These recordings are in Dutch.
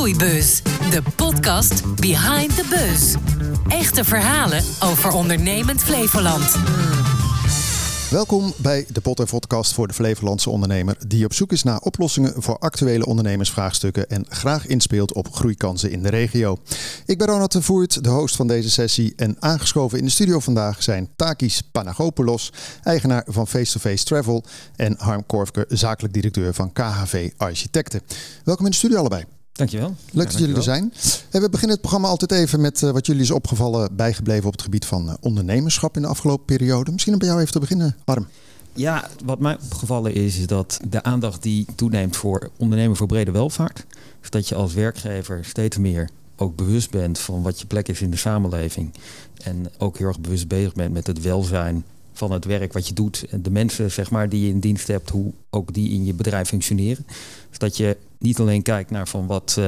Groeibus, de podcast Behind the Buzz. Echte verhalen over ondernemend Flevoland. Welkom bij de Pot Podcast voor de Flevolandse ondernemer die op zoek is naar oplossingen voor actuele ondernemersvraagstukken en graag inspeelt op groeikansen in de regio. Ik ben Ronald de Voert, de host van deze sessie en aangeschoven in de studio vandaag zijn Takis Panagopoulos, eigenaar van Face to Face Travel en Harm Korfke, zakelijk directeur van KHV Architecten. Welkom in de studio allebei. Dankjewel. Leuk dat jullie er zijn. We beginnen het programma altijd even met eh, wat jullie is opgevallen, bijgebleven op het gebied van eh, ondernemerschap in de afgelopen periode. Misschien om bij jou even te beginnen, Harm. Ja, wat mij opgevallen is, is dat de aandacht die toeneemt voor ondernemen voor brede welvaart. Dus dat je als werkgever steeds meer ook bewust bent van wat je plek is in de samenleving. En ook heel erg bewust bezig bent met het welzijn van het werk wat je doet. En de mensen zeg maar, die je in dienst hebt, hoe ook die in je bedrijf functioneren. Dus dat je niet alleen kijkt naar van wat, uh,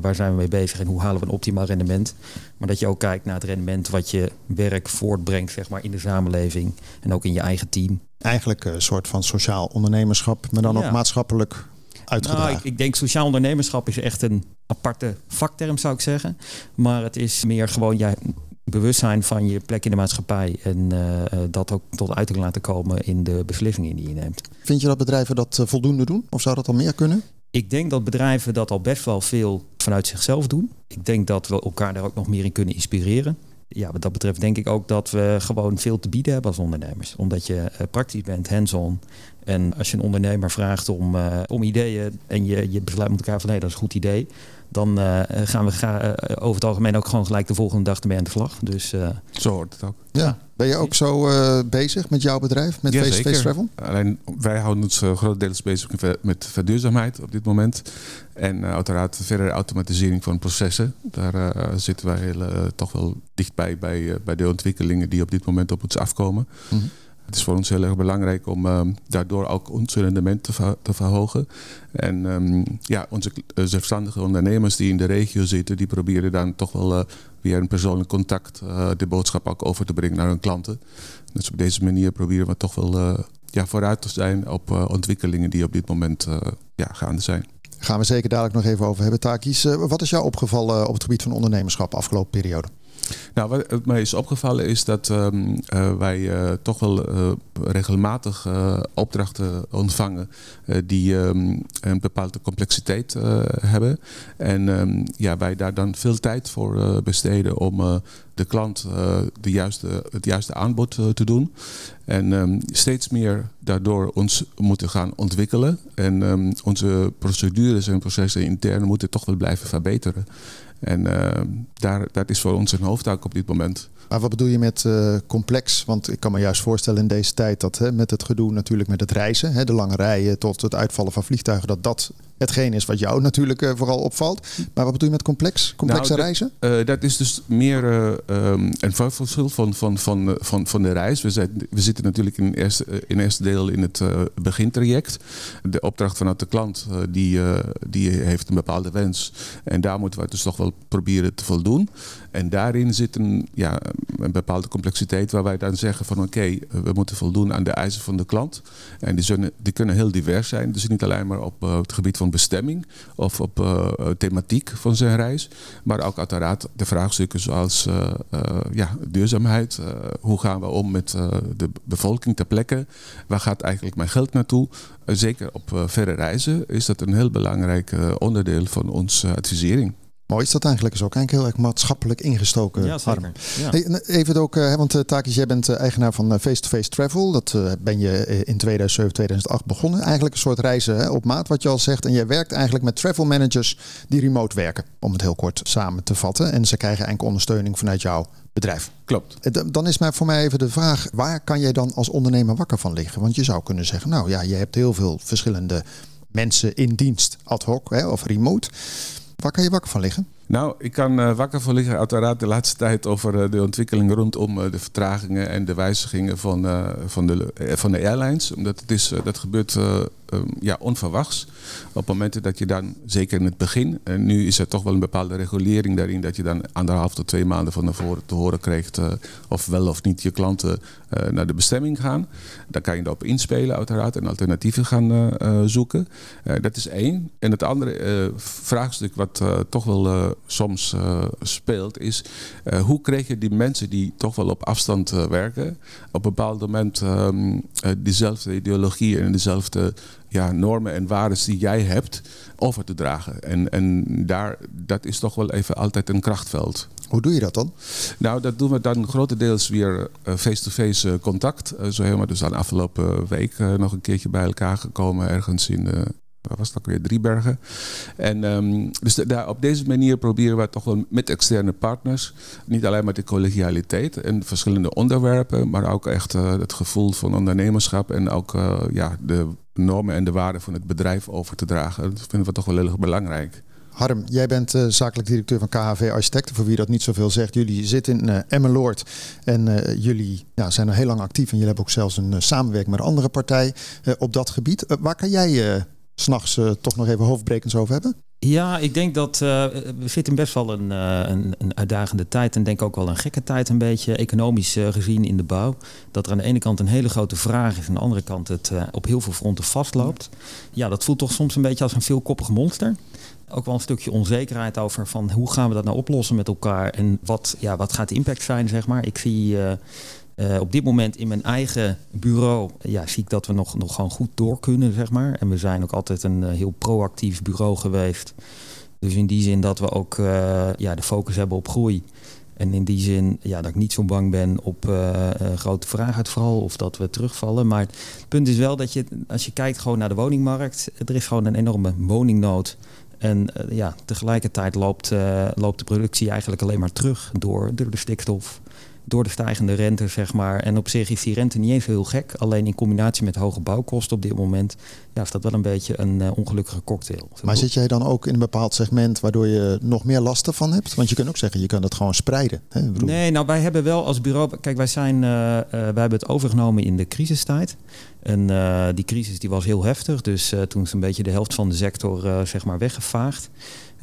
waar zijn we mee bezig en hoe halen we een optimaal rendement. Maar dat je ook kijkt naar het rendement wat je werk voortbrengt zeg maar, in de samenleving en ook in je eigen team. Eigenlijk een soort van sociaal ondernemerschap, maar dan ook maatschappelijk uitgedragen. Nou, ik, ik, denk sociaal ondernemerschap is echt een aparte vakterm zou ik zeggen. Maar het is meer gewoon jij bewustzijn van je plek in de maatschappij en uh, dat ook tot uiting laten komen in de beslissingen die je neemt. Vind je dat bedrijven dat voldoende doen of zou dat al meer kunnen? Ik denk dat bedrijven dat al best wel veel vanuit zichzelf doen. Ik denk dat we elkaar daar ook nog meer in kunnen inspireren. Ja, wat dat betreft denk ik ook dat we gewoon veel te bieden hebben als ondernemers. Omdat je praktisch bent, hands-on. En als je een ondernemer vraagt om, uh, om ideeën en je, je besluit met elkaar van nee, dat is een goed idee dan uh, gaan we ga, uh, over het algemeen ook gewoon gelijk de volgende dag ermee aan de slag. Dus, uh, zo hoort het ook. Ja. Ben je ook zo bezig met jouw bedrijf, met Face-to-Face -face Travel? Alleen wij houden ons grotendeels bezig met verduurzaamheid op dit moment. En uiteraard verder automatisering van processen. Daar zitten wij heel, toch wel dichtbij bij, bij de ontwikkelingen die op dit moment op ons afkomen. Mm -hmm. Het is voor ons heel erg belangrijk om uh, daardoor ook ons rendement te, verhogen. En um, ja, onze zelfstandige ondernemers die in de regio zitten, die proberen dan toch wel uh, via een persoonlijk contact uh, de boodschap ook over te brengen naar hun klanten. Dus op deze manier proberen we toch wel ja, vooruit te zijn op ontwikkelingen die op dit moment ja, gaande zijn. Gaan we zeker dadelijk nog even over hebben, Takis. wat is jou opgevallen op het gebied van ondernemerschap afgelopen periode? Nou, wat mij is opgevallen is dat um, uh, wij uh, toch wel uh, regelmatig opdrachten ontvangen die um, een bepaalde complexiteit hebben. En um, ja, wij daar dan veel tijd voor besteden om de klant de juiste, het juiste aanbod te doen. En steeds meer daardoor ons moeten gaan ontwikkelen. En onze procedures en processen intern moeten toch wel blijven verbeteren. En uh, daar, dat is voor ons een hoofdtaak op dit moment. Maar wat bedoel je met uh, complex? Want ik kan me juist voorstellen in deze tijd dat hè, met het gedoe natuurlijk met het reizen, hè, de lange rijen tot het uitvallen van vliegtuigen, dat dat hetgeen is wat jou natuurlijk uh, vooral opvalt. Maar wat bedoel je met complex? Complexe nou, reizen? Uh, dat is dus meer um, een verschil van, van, van, van, van de reis. We, zijn, we zitten natuurlijk in eerste, in eerste deel in het begintraject. De opdracht vanuit de klant die, die heeft een bepaalde wens. En daar moeten we dus toch wel proberen te voldoen. En daarin zit een, ja, een bepaalde complexiteit waar wij dan zeggen van oké, we moeten voldoen aan de eisen van de klant. En die, zullen, die kunnen heel divers zijn. Dus niet alleen maar op het gebied van bestemming of op uh, thematiek van zijn reis. Maar ook uiteraard de vraagstukken zoals ja, duurzaamheid. hoe gaan we om met de bevolking ter plekke? Waar gaat eigenlijk mijn geld naartoe? zeker op verre reizen is dat een heel belangrijk onderdeel van onze advisering. Mooi is dat eigenlijk. Is ook eigenlijk heel erg maatschappelijk ingestoken. Ja, zeker. Ja. Hey, even ook, want uh, Takis, jij bent eigenaar van Face-to-Face -face Travel. Dat ben je in 2007, 2008 begonnen. Eigenlijk een soort reizen hè, op maat, wat je al zegt. En jij werkt eigenlijk met travel managers die remote werken. Om het heel kort samen te vatten. En ze krijgen eigenlijk ondersteuning vanuit jouw bedrijf. Klopt. Dan is maar voor mij even de vraag: waar kan jij dan als ondernemer wakker van liggen? Want je zou kunnen zeggen, nou ja, je hebt heel veel verschillende mensen in dienst, ad hoc hè, of remote. Waar kan je wakker van liggen? Nou, ik kan uh, wakker van liggen uiteraard de laatste tijd over uh, de ontwikkeling rondom uh, de vertragingen en de wijzigingen van, van, de, van de airlines. Omdat het is, dat gebeurt ja, onverwachts. Op momenten dat je dan, zeker in het begin, en nu is er toch wel een bepaalde regulering daarin, dat je dan anderhalf tot twee maanden van tevoren te horen krijgt of wel of niet je klanten naar de bestemming gaan. Dan kan je erop inspelen uiteraard en alternatieven gaan zoeken. dat is één. En het andere vraagstuk wat toch wel soms speelt is, hoe krijg je die mensen die toch wel op afstand werken, op een bepaald moment um, dezelfde ideologie en dezelfde ja, normen en waarden die jij hebt over te dragen. En, en daar, dat is toch wel even altijd een krachtveld. Hoe doe je dat dan? Nou, dat doen we dan grotendeels weer eh, face-to-face -face contact. zo helemaal dus aan afgelopen week nog een keertje bij elkaar gekomen ergens in waar was dat weer? Driebergen. En um, dus daar, op deze manier proberen we toch wel met externe partners, niet alleen maar de collegialiteit en verschillende onderwerpen, maar ook echt uh, het gevoel van ondernemerschap en ook uh, ja, de normen en de waarden van het bedrijf over te dragen. Dat vinden we toch wel heel erg belangrijk. Harm, jij bent uh, zakelijk directeur van KHV Architecten. Voor wie dat niet zoveel zegt. Jullie zitten in uh, Emmeloord en uh, jullie ja, zijn er heel lang actief. En jullie hebben ook zelfs een samenwerking met een andere partij op dat gebied. waar kan jij s'nachts toch nog even hoofdbrekens over hebben? Ja, ik denk dat uh, we zitten best wel een, uh, een, een, uitdagende tijd en denk ook wel een gekke tijd een beetje, economisch uh, gezien in de bouw. Dat er aan de ene kant een hele grote vraag is aan de andere kant het op heel veel fronten vastloopt. Ja, dat voelt toch soms een beetje als een veelkoppig monster. Ook wel een stukje onzekerheid over van hoe gaan we dat nou oplossen met elkaar en wat, ja, wat gaat de impact zijn, zeg maar. Ik zie uh, op dit moment in mijn eigen bureau ja, zie ik dat we nog, nog gewoon goed door kunnen, zeg maar. En we zijn ook altijd een uh, heel proactief bureau geweest. Dus in die zin dat we ook uh, ja, de focus hebben op groei. En in die zin ja, dat ik niet zo bang ben op grote vraaguitval of dat we terugvallen. Maar het punt is wel dat je, als je kijkt gewoon naar de woningmarkt, er is gewoon een enorme woningnood. En ja, tegelijkertijd loopt, loopt de productie eigenlijk alleen maar terug door, door de stikstof door de stijgende rente, zeg maar. En op zich is die rente niet eens heel gek. Alleen in combinatie met hoge bouwkosten op dit moment... Ja, is dat wel een beetje een uh, ongelukkige cocktail. Maar zit jij dan ook in een bepaald segment... waardoor je nog meer lasten van hebt? Want je kunt ook zeggen, je kan dat gewoon spreiden. Hè? Nee, nou wij hebben wel als bureau... Kijk, wij, zijn, uh, uh, wij hebben het overgenomen in de crisistijd. En die crisis die was heel heftig. Dus toen is een beetje de helft van de sector zeg maar weggevaagd.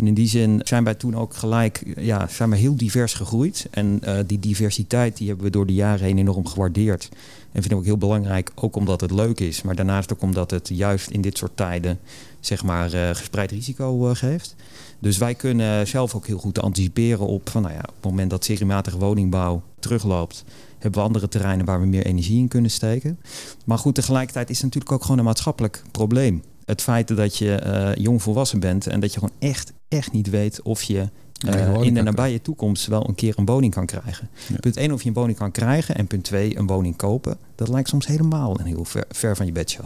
En in die zin zijn wij toen ook gelijk ja, zijn we heel divers gegroeid. En uh, die diversiteit die hebben we door de jaren heen enorm gewaardeerd. En vind ik ook heel belangrijk, ook omdat het leuk is. Maar daarnaast ook omdat het juist in dit soort tijden zeg maar, uh, gespreid risico uh, geeft. Dus wij kunnen zelf ook heel goed anticiperen op van nou ja, op het moment dat seriematige woningbouw terugloopt hebben we andere terreinen waar we meer energie in kunnen steken. Maar goed, tegelijkertijd is het natuurlijk ook gewoon een maatschappelijk probleem het feit dat je uh, jong volwassen bent en dat je gewoon echt, echt niet weet of je uh, in de nabije toekomst wel een keer een woning kan krijgen. Punt 1 of je een woning kan krijgen en punt 2 een woning kopen. Dat lijkt soms helemaal een heel ver, ver van je bedshow.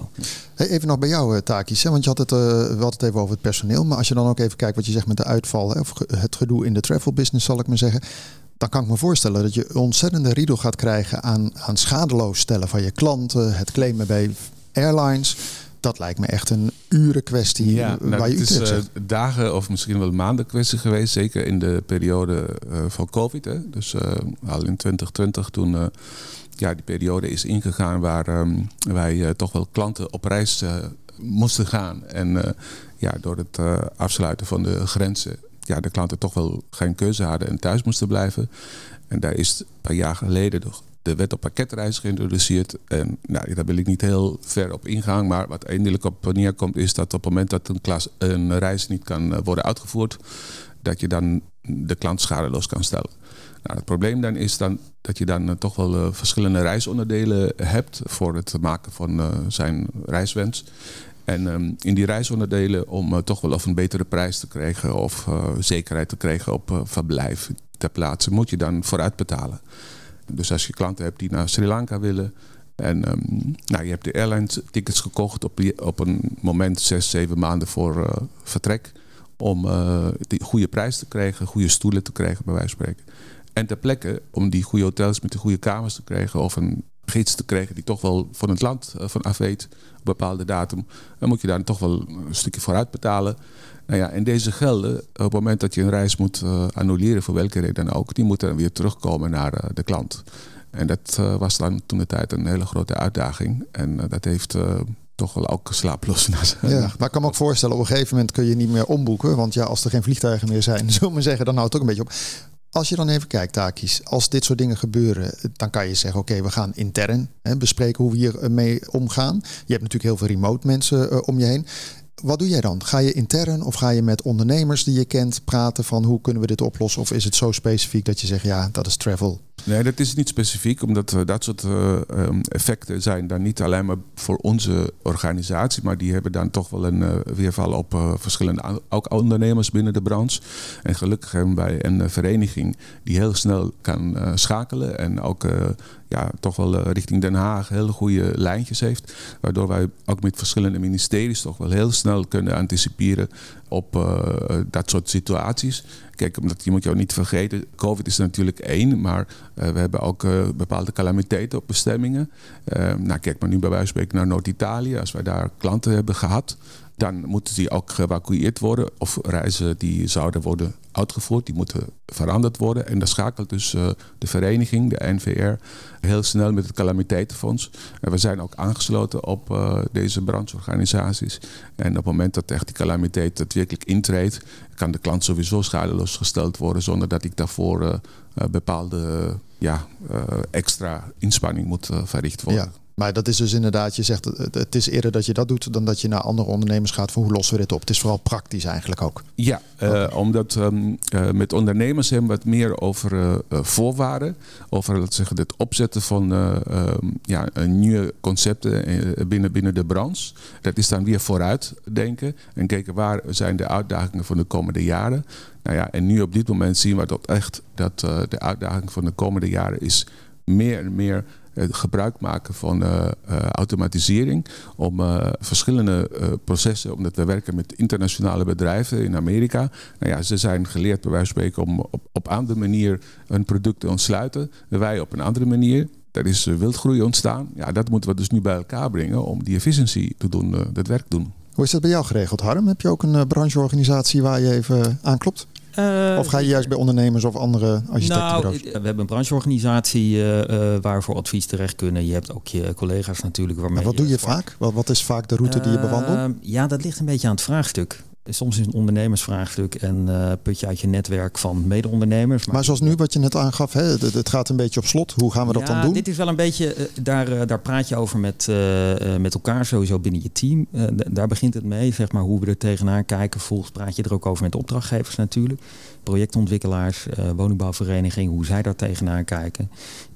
Hey, even nog bij jou, uh, Takis. Want je had het, uh, we hadden het even over het personeel. Maar als je dan ook even kijkt wat je zegt met de uitval, hè, of het gedoe in de travel business, zal ik maar zeggen dan kan ik me voorstellen dat je ontzettende riedel gaat krijgen aan, aan schadeloos stellen van je klanten, het claimen bij airlines dat lijkt me echt een uren kwestie. Ja, nou, waar je het is uh, dagen of misschien wel maanden kwestie geweest. Zeker in de periode uh, van COVID. Hè. Dus uh, al in 2020 toen ja, die periode is ingegaan waar um, wij toch wel klanten op reis moesten gaan. En ja, door het afsluiten van de grenzen ja, de klanten toch wel geen keuze hadden en thuis moesten blijven. En daar is een paar jaar geleden de wet op pakketreis geïntroduceerd. En nou, daar wil ik niet heel ver op ingaan. Maar wat eindelijk op neerkomt is dat op het moment dat een, klas, een reis niet kan eh, worden uitgevoerd, dat je dan de klant schadeloos kan stellen. Nou, het probleem dan is dan dat je dan uh, toch wel uh, verschillende reisonderdelen hebt voor het maken van zijn reiswens. En um, in die reisonderdelen om toch wel of een betere prijs te krijgen of zekerheid te krijgen op verblijf ter plaatse, moet je dan vooruit betalen. Dus als je klanten hebt die naar Sri Lanka willen. En um, nou, je hebt de airline tickets gekocht op, op een moment zes, zeven maanden voor uh, vertrek. Om uh, die goede prijs te krijgen, goede stoelen te krijgen, bij wijze van spreken. En ter plekke om die goede hotels met de goede kamers te krijgen. Of een gids te krijgen die toch wel van het land uh, van af weet. Op bepaalde datum. Dan moet je daar toch wel een stukje vooruit betalen. Nou ja, en deze gelden, op het moment dat je een reis moet uh, annuleren, voor welke reden dan ook, die moeten dan weer terugkomen naar uh, de klant. En dat uh, was dan toen de tijd een hele grote uitdaging. En dat heeft toch wel ook slaaploos. Ja, maar ik kan me ook voorstellen, op een gegeven moment kun je niet meer omboeken. Want ja, als er geen vliegtuigen meer zijn, zullen we zeggen, dan houdt het ook een beetje op. Als je dan even kijkt, Takis, als dit soort dingen gebeuren, dan kan je zeggen: oké, we gaan intern hè, bespreken hoe we hier mee omgaan. Je hebt natuurlijk heel veel remote mensen uh, om je heen. Wat doe jij dan? Ga je intern of ga je met ondernemers die je kent praten van hoe kunnen we dit oplossen? Of is het zo specifiek dat je zegt ja, dat is travel? Nee, dat is niet specifiek, omdat uh, dat soort uh, um, effecten zijn dan niet alleen maar voor onze organisatie, maar die hebben dan toch wel een uh, weerval op verschillende ook ondernemers binnen de branche. En gelukkig hebben wij een vereniging die heel snel kan schakelen en ook ja, toch wel richting Den Haag hele goede lijntjes heeft. Waardoor wij ook met verschillende ministeries toch wel heel snel kunnen anticiperen op dat soort situaties. Kijk, omdat je moet jou niet vergeten, COVID is natuurlijk één, maar uh, we hebben ook uh, bepaalde calamiteiten op bestemmingen. nou, kijk maar nu bij wijze van spreken naar Noord-Italië. Als wij daar klanten hebben gehad, dan moeten die ook geëvacueerd worden. Of reizen die zouden worden uitgevoerd, die moeten veranderd worden. En dan schakelt dus uh, de vereniging, de NVR, heel snel met het calamiteitenfonds. En we zijn ook aangesloten op uh, deze brancheorganisaties. En op het moment dat echt die calamiteit daadwerkelijk intreedt, kan de klant sowieso schadeloos gesteld worden zonder dat ik daarvoor uh, bepaalde ja, extra inspanning moet verricht worden. Maar dat is dus inderdaad, je zegt het is eerder dat je dat doet dan dat je naar andere ondernemers gaat van hoe lossen we dit op. Het is vooral praktisch eigenlijk ook. Ja, uh, omdat um, uh, met ondernemers hebben we het meer over uh, voorwaarden. Over laten zeggen, het opzetten van um, ja, nieuwe concepten binnen, binnen de branche. Dat is dan weer vooruitdenken en kijken waar zijn de uitdagingen van de komende jaren. Nou ja, en nu op dit moment zien we dat echt dat de uitdaging van de komende jaren is meer en meer gebruik maken van uh, uh, automatisering om verschillende processen, omdat we werken met internationale bedrijven in Amerika. Nou ja, ze zijn geleerd bij wijze van spreken om op, op andere manier een product te ontsluiten. Wij op een andere manier. Er is wildgroei ontstaan. Ja, dat moeten we dus nu bij elkaar brengen om die efficiëntie te doen, dat werk te doen. Hoe is dat bij jou geregeld, Harm? Heb je ook een brancheorganisatie waar je even aanklopt? Uh, of ga je juist bij ondernemers of andere architectenbureaus? Nou, we hebben een brancheorganisatie uh, waar voor advies terecht kunnen. Je hebt ook je collega's natuurlijk. Waarmee maar wat doe je vaak? Wat, wat is vaak de route die je bewandelt? Ja, dat ligt een beetje aan het vraagstuk. Soms is een ondernemersvraagstuk en uh, put je uit je netwerk van mede-ondernemers. Maar, maar, zoals nu wat je net aangaf, hè, het, het, gaat een beetje op slot. Hoe gaan we dat dan doen? Dit is wel een beetje, uh, daar, uh, daar praat je over met, met elkaar sowieso binnen je team. daar begint het mee, zeg maar, hoe we er tegenaan kijken. Vervolgens praat je er ook over met opdrachtgevers natuurlijk. Projectontwikkelaars, woningbouwvereniging, hoe zij daar tegenaan kijken.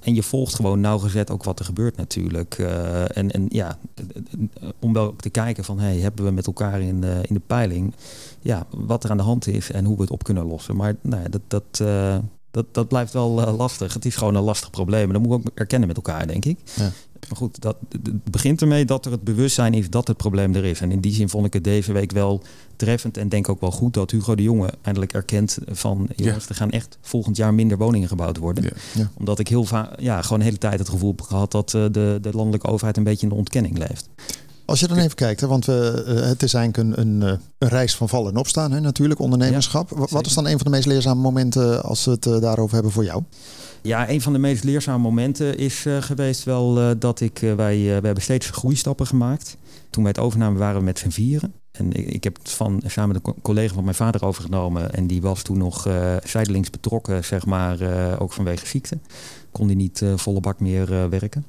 En je volgt gewoon nauwgezet ook wat er gebeurt natuurlijk. Uh, en, en ja, om wel te kijken van hey, hebben we met elkaar in de, in de peiling ja, wat er aan de hand is en hoe we het op kunnen lossen. Maar nou ja, dat, dat, uh, dat, dat blijft wel lastig. Het is gewoon een lastig probleem. En dat moeten we ook erkennen met elkaar, denk ik. Ja. Maar goed, dat, het begint ermee dat er het bewustzijn is dat het probleem er is. En in die zin vond ik het deze week wel treffend en denk ook wel goed dat Hugo de Jonge eindelijk erkent van jongens, ja. er gaan echt volgend jaar minder woningen gebouwd worden. Ja. Ja. Omdat ik heel vaak, ja, gewoon de hele tijd het gevoel heb gehad dat uh, de, de landelijke overheid een beetje in de ontkenning leeft. Als je dan even kijkt, hè, want we, uh, het is eigenlijk een, een, een, reis van vallen en opstaan, hè, natuurlijk, ondernemerschap. Wat is dan een van de meest leerzame momenten als we het daarover hebben voor jou? Ja, een van de meest leerzame momenten is uh, geweest wel dat ik, wij, we hebben steeds groeistappen gemaakt. Toen wij het overnamen waren we met z'n vieren. En ik, ik, heb het van, samen met een collega van mijn vader overgenomen. En die was toen nog zijdelings betrokken, zeg maar, ook vanwege ziekte. Kon die niet volle bak meer werken.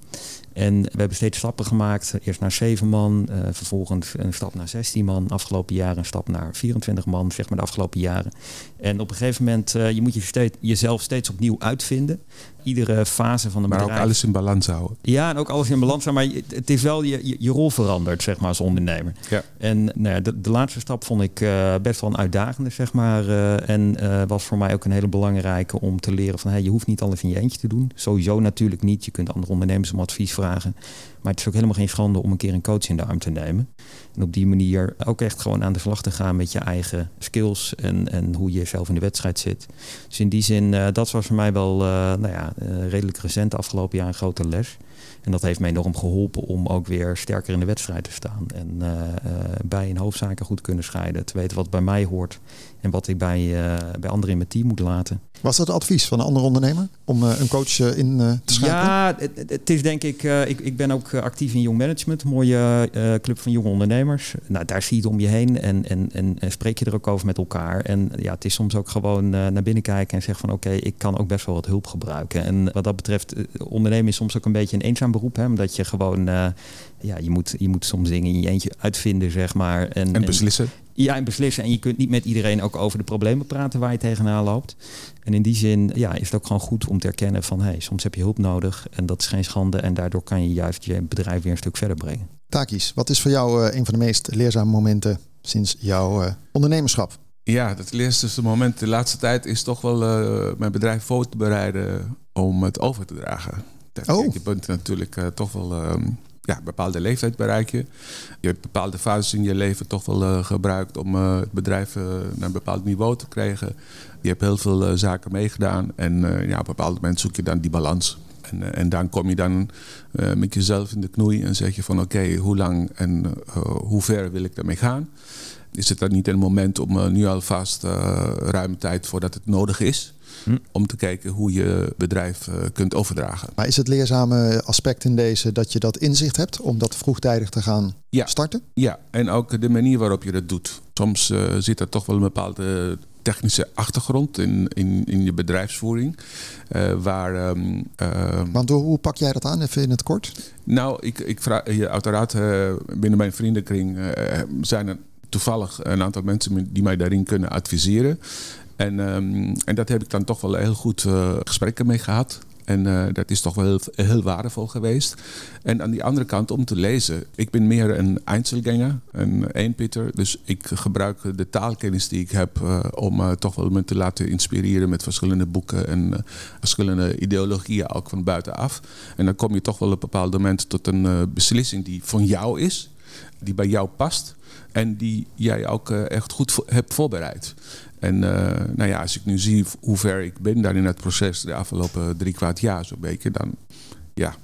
En we hebben steeds stappen gemaakt. Eerst naar 7 man, uh, vervolgens een stap naar 16 man. Afgelopen jaren een stap naar 24 man, zeg maar de afgelopen jaren. En op een gegeven moment, uh, je moet je steeds, jezelf steeds opnieuw uitvinden. Iedere fase van een maar bedrijf. Maar ook alles in balans houden. Ja, en ook alles in balans houden. Maar het is wel je, je, rol veranderd, zeg maar, als ondernemer. Ja. En nou ja, de, de, laatste stap vond ik uh, best wel een uitdagende, zeg maar. Uh, en uh, was voor mij ook een hele belangrijke om te leren van... Hey, je hoeft niet alles in je eentje te doen. Sowieso natuurlijk niet. Je kunt andere ondernemers om advies vragen. Maar het is ook helemaal geen schande om een keer een coach in de arm te nemen. En op die manier ook echt gewoon aan de slag te gaan met je eigen skills en, en hoe je zelf in de wedstrijd zit. Dus in die zin, uh, dat was voor mij wel uh, nou ja, uh, redelijk recent afgelopen jaar een grote les. En dat heeft mij enorm geholpen om ook weer sterker in de wedstrijd te staan. En bij in hoofdzaken goed kunnen scheiden. Te weten wat bij mij hoort En wat ik bij, bij anderen in mijn team moet laten. Was dat advies van een andere ondernemer om een coach in te schakelen? Ja, het, het is denk ik, ik, ik ben ook actief in Young Management, een mooie club van jonge ondernemers. Nou, daar zie je het om je heen en, en, en, en, spreek je er ook over met elkaar. En ja, het is soms ook gewoon naar binnen kijken en zeggen van oké, ik kan ook best wel wat hulp gebruiken. En wat dat betreft, ondernemen is soms ook een beetje een eenzaam beroep, hè, omdat je gewoon ja, je moet, je moet soms dingen in je eentje uitvinden, zeg maar. En, en beslissen. En, ja, en beslissen. En je kunt niet met iedereen ook over de problemen praten waar je tegenaan loopt. En in die zin ja, is het ook gewoon goed om te erkennen van... Hey, soms heb je hulp nodig en dat is geen schande. En daardoor kan je juist je bedrijf weer een stuk verder brengen. Takis, wat is voor jou uh, een van de meest leerzame momenten sinds jouw uh, ondernemerschap? Ja, het eerste moment de laatste tijd is toch wel uh, mijn bedrijf voor te bereiden om het over te dragen. Oh. Je bent natuurlijk toch wel ehm, ja, bepaalde leeftijd bereik je. Je hebt bepaalde fases in je leven toch wel uh, gebruikt om uh, het bedrijf uh, naar een bepaald niveau te krijgen. Je hebt heel veel zaken meegedaan en ja, op een bepaald moment zoek je dan die balans. En, en dan kom je dan met jezelf in de knoei en zeg je van oké, hoe lang en hoe ver wil ik daarmee gaan? Is het dan niet een moment om nu alvast ruime tijd voordat het nodig is? Hm. Om te kijken hoe je bedrijf uh, kunt overdragen. Maar is het leerzame aspect in deze dat je dat inzicht hebt om dat vroegtijdig te gaan ja. starten? Ja, en ook de manier waarop je dat doet. Soms uh, zit er toch wel een bepaalde technische achtergrond in, in, in je bedrijfsvoering. Uh, waar, um, Want hoe pak jij dat aan, even in het kort? Nou, ik, ik vraag je uiteraard binnen mijn vriendenkring zijn er toevallig een aantal mensen die mij daarin kunnen adviseren. En, ehm, en dat heb ik dan toch wel heel goed uh, gesprekken mee gehad. En uh, dat is toch wel heel, waardevol geweest. En aan die andere kant om te lezen. Ik ben meer een Einzelganger, een eenpitter. Dus ik gebruik de taalkennis die ik heb uh, om toch wel me te laten inspireren met verschillende boeken en verschillende ideologieën ook van buitenaf. En dan kom je toch wel op een bepaald moment tot een beslissing die van jou is, die bij jou past. En die jij ook echt goed hebt voorbereid. En uh, nou ja, als ik nu zie hoe ver ik ben daar in het proces de afgelopen drie kwart jaar zo'n beetje, dan ja,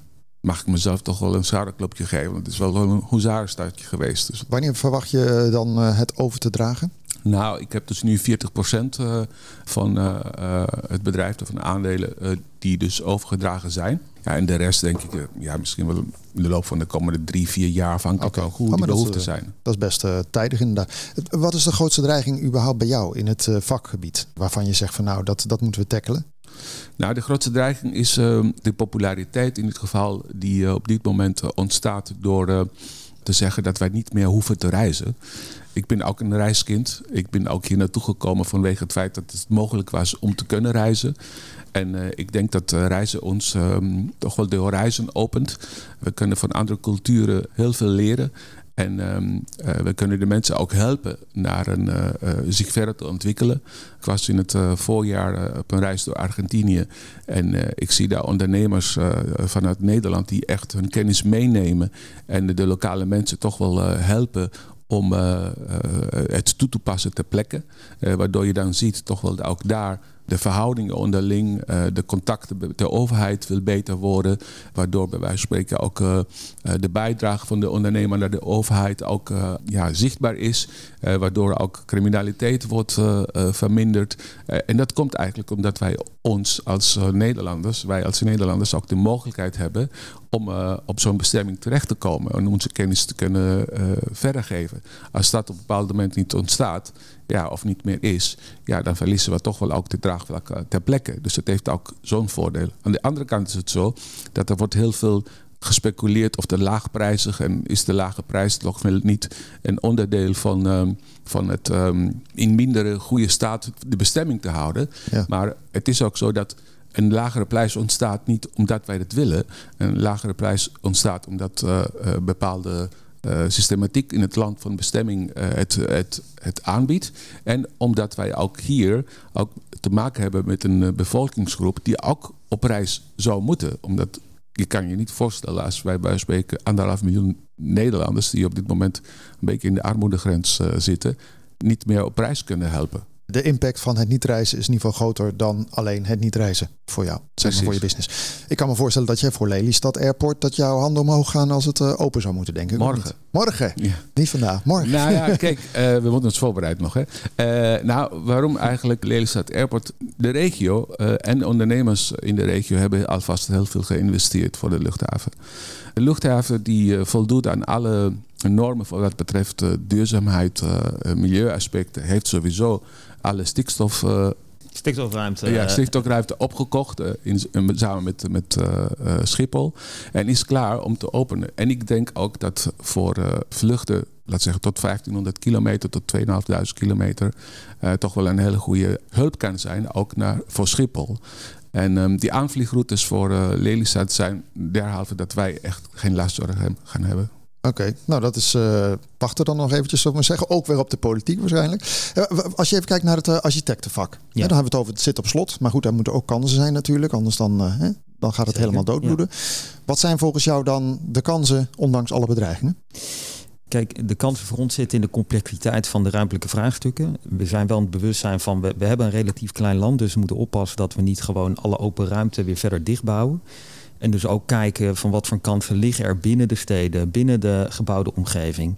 mag ik mezelf toch wel een schouderklopje geven. Want het is wel een hoezarenstartje geweest. Dus. Wanneer verwacht je dan uh, het over te dragen? Nou, ik heb dus nu 40% uh, van uh, het bedrijf, of van de aandelen, die dus overgedragen zijn. Ja, en de rest denk ik, ja, misschien wel in de loop van de komende drie, vier jaar afhankelijk okay. hoe oh, die behoeften zijn. Dat is best uh, tijdig inderdaad. Wat is de grootste dreiging überhaupt bij jou in het uh, vakgebied? Waarvan je zegt van nou, dat, dat moeten we tackelen? Nou, de grootste dreiging is uh, de populariteit in dit geval die op dit moment ontstaat door te zeggen dat wij niet meer hoeven te reizen. Ik ben ook een reiskind. Ik ben ook hier naartoe gekomen vanwege het feit dat het mogelijk was om te kunnen reizen. En uh, ik denk dat uh, reizen ons um, toch wel de horizon opent. We kunnen van andere culturen heel veel leren. En um, uh, we kunnen de mensen ook helpen naar een, zich verder te ontwikkelen. Ik was in het voorjaar op een reis door Argentinië. En ik zie daar ondernemers vanuit Nederland die echt hun kennis meenemen. En de lokale mensen toch wel helpen om het toe te passen ter plekke. waardoor je dan ziet toch wel ook daar de verhoudingen onderling, de contacten met de overheid wil beter worden. Waardoor bij wijze van spreken ook de bijdrage van de ondernemer naar de overheid ook ja, zichtbaar is. waardoor ook criminaliteit wordt verminderd. en dat komt eigenlijk omdat wij ons als Nederlanders, wij als Nederlanders ook de mogelijkheid hebben om op zo'n bestemming terecht te komen en onze kennis te kunnen verder geven. Als dat op een bepaald moment niet ontstaat, ja, of niet meer is, ja, dan verliezen we toch wel ook de draagvlak eh, ter plekke. Dus dat heeft ook zo'n voordeel. Aan de andere kant is het zo dat er wordt heel veel gespeculeerd of de laagprijzig en is de lage prijs toch niet een onderdeel van, ehm, van het um, in mindere goede staat de bestemming te houden. Maar het is ook zo dat een lagere prijs ontstaat niet omdat wij het willen. Een lagere prijs ontstaat omdat uh, bepaalde uh, systematiek in het land van bestemming het, het, het aanbiedt. En omdat wij ook hier ook te maken hebben met een bevolkingsgroep die ook op reis zou moeten. Omdat je kan je niet voorstellen als wij bij spreken anderhalf miljoen Nederlanders die op dit moment een beetje in de armoedegrens zitten, niet meer op reis kunnen helpen. De impact van het niet reizen is in ieder geval groter dan alleen het niet reizen voor jou, zeg maar voor je business. Ik kan me voorstellen dat jij voor Lelystad Airport dat jouw handen omhoog gaan als het uh, open zou moeten denken. Morgen. Morgen. Ja. Niet vandaag. Morgen. Nou ja, kijk, uh, we moeten ons voorbereiden nog. Hè. Uh, nou, waarom eigenlijk Lelystad Airport? De regio en ondernemers in de regio hebben alvast heel veel geïnvesteerd voor de luchthaven. De luchthaven die voldoet aan alle normen voor wat betreft duurzaamheid, milieuaspecten, heeft sowieso alle stikstof. Stikstofruimte. Ja, stikstofruimte opgekocht in, samen met, met Schiphol. En is klaar om te openen. En ik denk ook dat voor vluchten, laat zeggen tot 1500 kilometer tot 2500 kilometer, toch wel een hele goede hulp kan zijn, ook naar, voor Schiphol. En um, die aanvliegroutes voor uh, Lelystad zijn derhalve dat wij echt geen last gaan hebben. Oké, nou dat is. Uh, wachten dan nog eventjes, zou ik maar zeggen. Ook weer op de politiek waarschijnlijk. Uh, als je even kijkt naar het uh, architectenvak. Ja. dan hebben we het over het zit op slot. Maar goed, daar moeten ook kansen zijn natuurlijk. Anders dan, dan gaat het helemaal doodbloeden. Wat zijn volgens jou dan de kansen, ondanks alle bedreigingen? Kijk, de kansen voor ons zitten in de complexiteit van de ruimtelijke vraagstukken. We zijn wel het bewustzijn van, we, we hebben een relatief klein land, dus we moeten oppassen dat we niet gewoon alle open ruimte weer verder dichtbouwen. En dus ook kijken van wat voor kansen liggen er binnen de steden, binnen de gebouwde omgeving.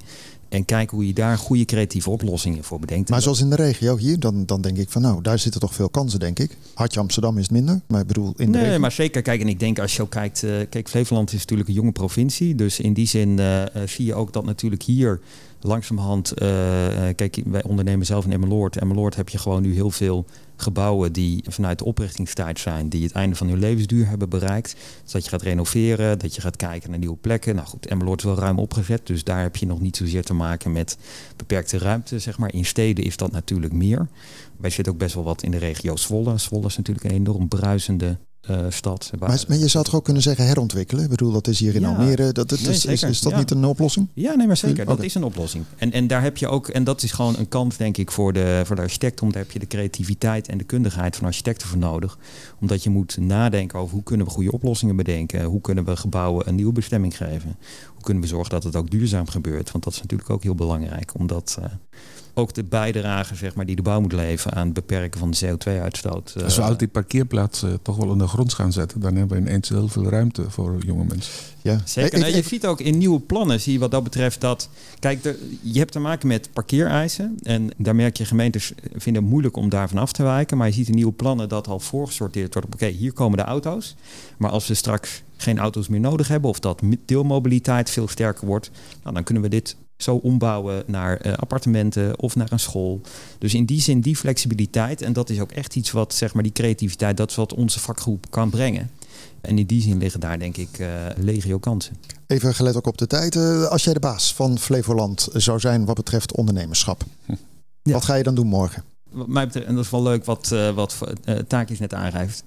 En kijken hoe je daar goede creatieve oplossingen voor bedenkt. Maar zoals in de regio hier, dan, dan denk ik van nou, daar zitten toch veel kansen, denk ik. Hartje Amsterdam is het minder, maar ik bedoel in de Nee, maar zeker. Kijk, en ik denk als je ook kijkt, uh, kijk, Flevoland is natuurlijk een jonge provincie. Dus in die zin uh, zie je ook dat natuurlijk hier langzamerhand, uh, kijk, wij ondernemen zelf in Emmeloord. Emmeloord heb je gewoon nu heel veel gebouwen die vanuit de oprichtingstijd zijn, die het einde van hun levensduur hebben bereikt. Dus dat je gaat renoveren, dat je gaat kijken naar nieuwe plekken. Nou goed, Emmeloord is wel ruim opgezet, dus daar heb je nog niet zozeer te maken met beperkte ruimte, zeg maar. In steden is dat natuurlijk meer. Wij zitten ook best wel wat in de regio Zwolle. Zwolle is natuurlijk een enorm bruisende stad. Maar, maar, je zou toch ook kunnen zeggen herontwikkelen? Ik bedoel, dat is hier in Almere. Dat, dat is, is, is, dat niet een oplossing? Ja, nee, maar zeker. Dat is een oplossing. En, en daar heb je ook, en dat is gewoon een kans, denk ik, voor de, voor de architect. Omdat heb je de creativiteit en de kundigheid van architecten voor nodig. Omdat je moet nadenken over hoe kunnen we goede oplossingen bedenken. Hoe kunnen we gebouwen een nieuwe bestemming geven. Hoe kunnen we zorgen dat het ook duurzaam gebeurt. Want dat is natuurlijk ook heel belangrijk. Omdat uh, ook de bijdrage zeg maar, die de bouw moet leveren aan het beperken van de CO2-uitstoot. Als we altijd die parkeerplaats uh, toch wel in de grond gaan zetten, dan hebben we ineens heel veel ruimte voor jonge mensen. Ja, zeker. Nou, je ziet ook in nieuwe plannen, zie je wat dat betreft dat. Kijk, je hebt te maken met parkeereisen. En daar merk je gemeentes vinden het moeilijk om daarvan af te wijken. Maar je ziet in nieuwe plannen dat al voorgesorteerd wordt. Oké, hier komen de auto's. Maar als we straks geen auto's meer nodig hebben, of dat deelmobiliteit veel sterker wordt, nou, dan kunnen we dit zo ombouwen naar uh, appartementen of naar een school. Dus in die zin die flexibiliteit. En dat is ook echt iets wat, zeg maar, die creativiteit, dat is wat onze vakgroep kan brengen. En in die zin liggen daar denk ik uh, legio kansen. Even gelet ook op de tijd. Uh, als jij de baas van Flevoland zou zijn wat betreft ondernemerschap. Hm. Ja. Wat ga je dan doen morgen? Wat mij betreft, en dat is wel leuk wat, uh, wat Taakjes net aangeeft.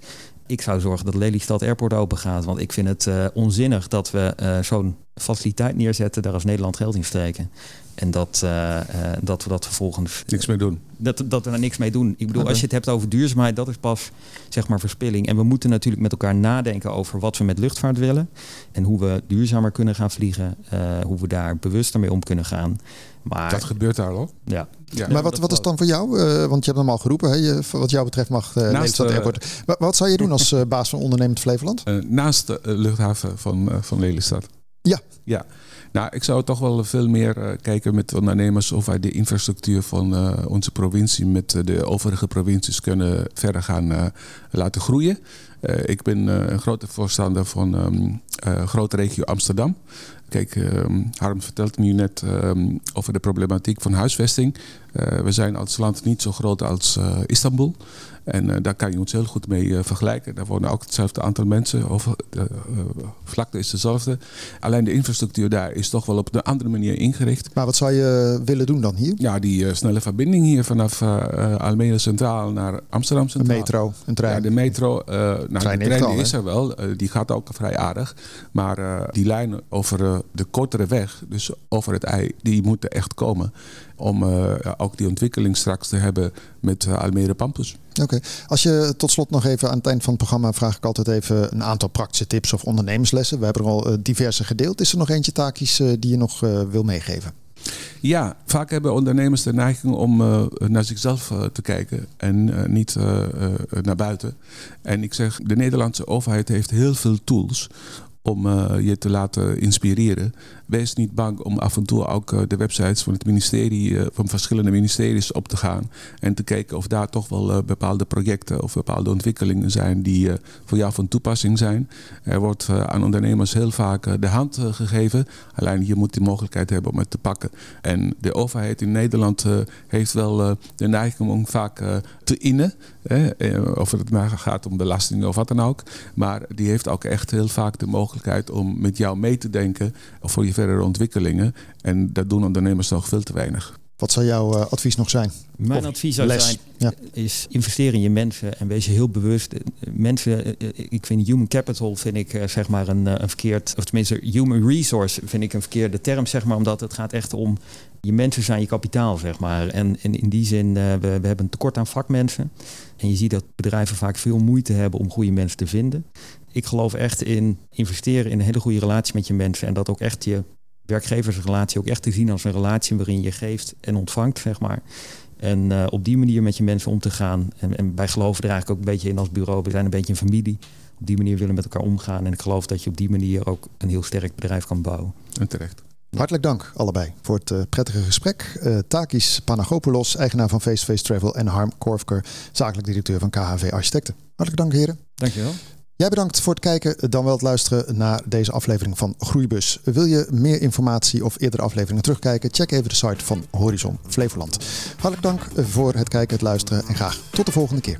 Ik zou zorgen dat Lelystad Airport open gaat. Want ik vind het uh, onzinnig dat we uh, zo'n faciliteit neerzetten, daar als Nederland geld in steken. En dat, uh, dat we dat vervolgens. Niks mee doen. Dat, dat we er niks mee doen. Ik bedoel, als je het hebt over duurzaamheid, dat is pas zeg maar verspilling. En we moeten natuurlijk met elkaar nadenken over wat we met luchtvaart willen. En hoe we duurzamer kunnen gaan vliegen. hoe we daar bewuster mee om kunnen gaan. Maar, dat gebeurt daar al. Ja. ja. Maar wat, wat is dan voor jou? Uh, want je hebt hem al geroepen. Hè? Je, wat jou betreft mag uh, naast, uh, Airport. Wat, wat zou je doen als baas van ondernemend Flevoland? naast de luchthaven van, van Lelystad. Ja. Ja. Nou, ik zou toch wel veel meer kijken met ondernemers of wij de infrastructuur van onze provincie met de overige provincies kunnen verder gaan laten groeien. ik ben een grote voorstander van um, grote regio Amsterdam. Kijk, um, Harm vertelt nu net um, over de problematiek van huisvesting. We zijn als land niet zo groot als Istanbul. En uh, daar kan je ons heel goed mee vergelijken. Daar wonen ook hetzelfde aantal mensen. Over, de vlakte is dezelfde. Alleen de infrastructuur daar is toch wel op een andere manier ingericht. Maar wat zou je willen doen dan hier? Ja, die snelle verbinding hier vanaf Almere Centraal naar Amsterdam Centraal. De metro, een trein. Ja, de metro. nou, trein de trein is er wel. die gaat ook vrij aardig. Maar die lijn over de kortere weg, dus over het ei, die moeten echt komen. Om uh, ook die ontwikkeling straks te hebben met uh, Almere Pampus. Oké, als je tot slot nog even aan het eind van het programma vraag ik altijd even een aantal praktische tips of ondernemerslessen. We hebben er al uh, diverse gedeeld. Is er nog eentje taakjes die je nog wil meegeven? Ja, vaak hebben ondernemers de neiging om uh, naar zichzelf uh, te kijken en uh, niet naar buiten. En ik zeg, de Nederlandse overheid heeft heel veel tools om je te laten inspireren. Wees niet bang om af en toe ook uh, de websites van het ministerie, uh, van verschillende ministeries op te gaan. En te kijken of daar toch wel bepaalde projecten of bepaalde ontwikkelingen zijn die voor jou van toepassing zijn. Er wordt aan ondernemers heel vaak de hand gegeven. Alleen je moet de mogelijkheid hebben om het te pakken. En de overheid in Nederland heeft wel de neiging om vaak te innen. of het maar gaat om belastingen of wat dan ook. Maar die heeft ook echt heel vaak de mogelijkheid om met jou mee te denken voor je verdere ontwikkelingen. En dat doen ondernemers nog veel te weinig. Wat zou jouw uh, advies nog zijn? Mijn advies zou zijn, ja. is investeren in je mensen en wees je heel bewust. Mensen, eh, ik vind human capital vind ik zeg maar een, een verkeerd, of tenminste human resource vind ik een verkeerde term zeg maar, omdat het gaat echt om je mensen zijn je kapitaal zeg maar. En, en in die zin, uh, we, we hebben een tekort aan vakmensen. En je ziet dat bedrijven vaak veel moeite hebben om goede mensen te vinden. Ik geloof echt in investeren in een hele goede relatie met je mensen en dat ook echt je werkgeversrelatie ook echt te zien als een relatie waarin je geeft en ontvangt, zeg maar. En uh, op die manier met je mensen om te gaan. En, en, wij geloven er eigenlijk ook een beetje in als bureau. We zijn een beetje een familie. Op die manier willen we met elkaar omgaan. En ik geloof dat je op die manier ook een heel sterk bedrijf kan bouwen. En terecht. Hartelijk dank allebei voor het uh, prettige gesprek. Uh, Takis Panagopoulos, eigenaar van Face Face Travel. En Harm Korfker, zakelijk directeur van KHV Architecten. Hartelijk dank heren. Dankjewel. Jij bedankt voor het kijken, dan wel het luisteren naar deze aflevering van Groeibus. Wil je meer informatie of eerdere afleveringen terugkijken? Check even de site van Horizon Flevoland. Hartelijk dank voor het kijken, het luisteren en graag tot de volgende keer.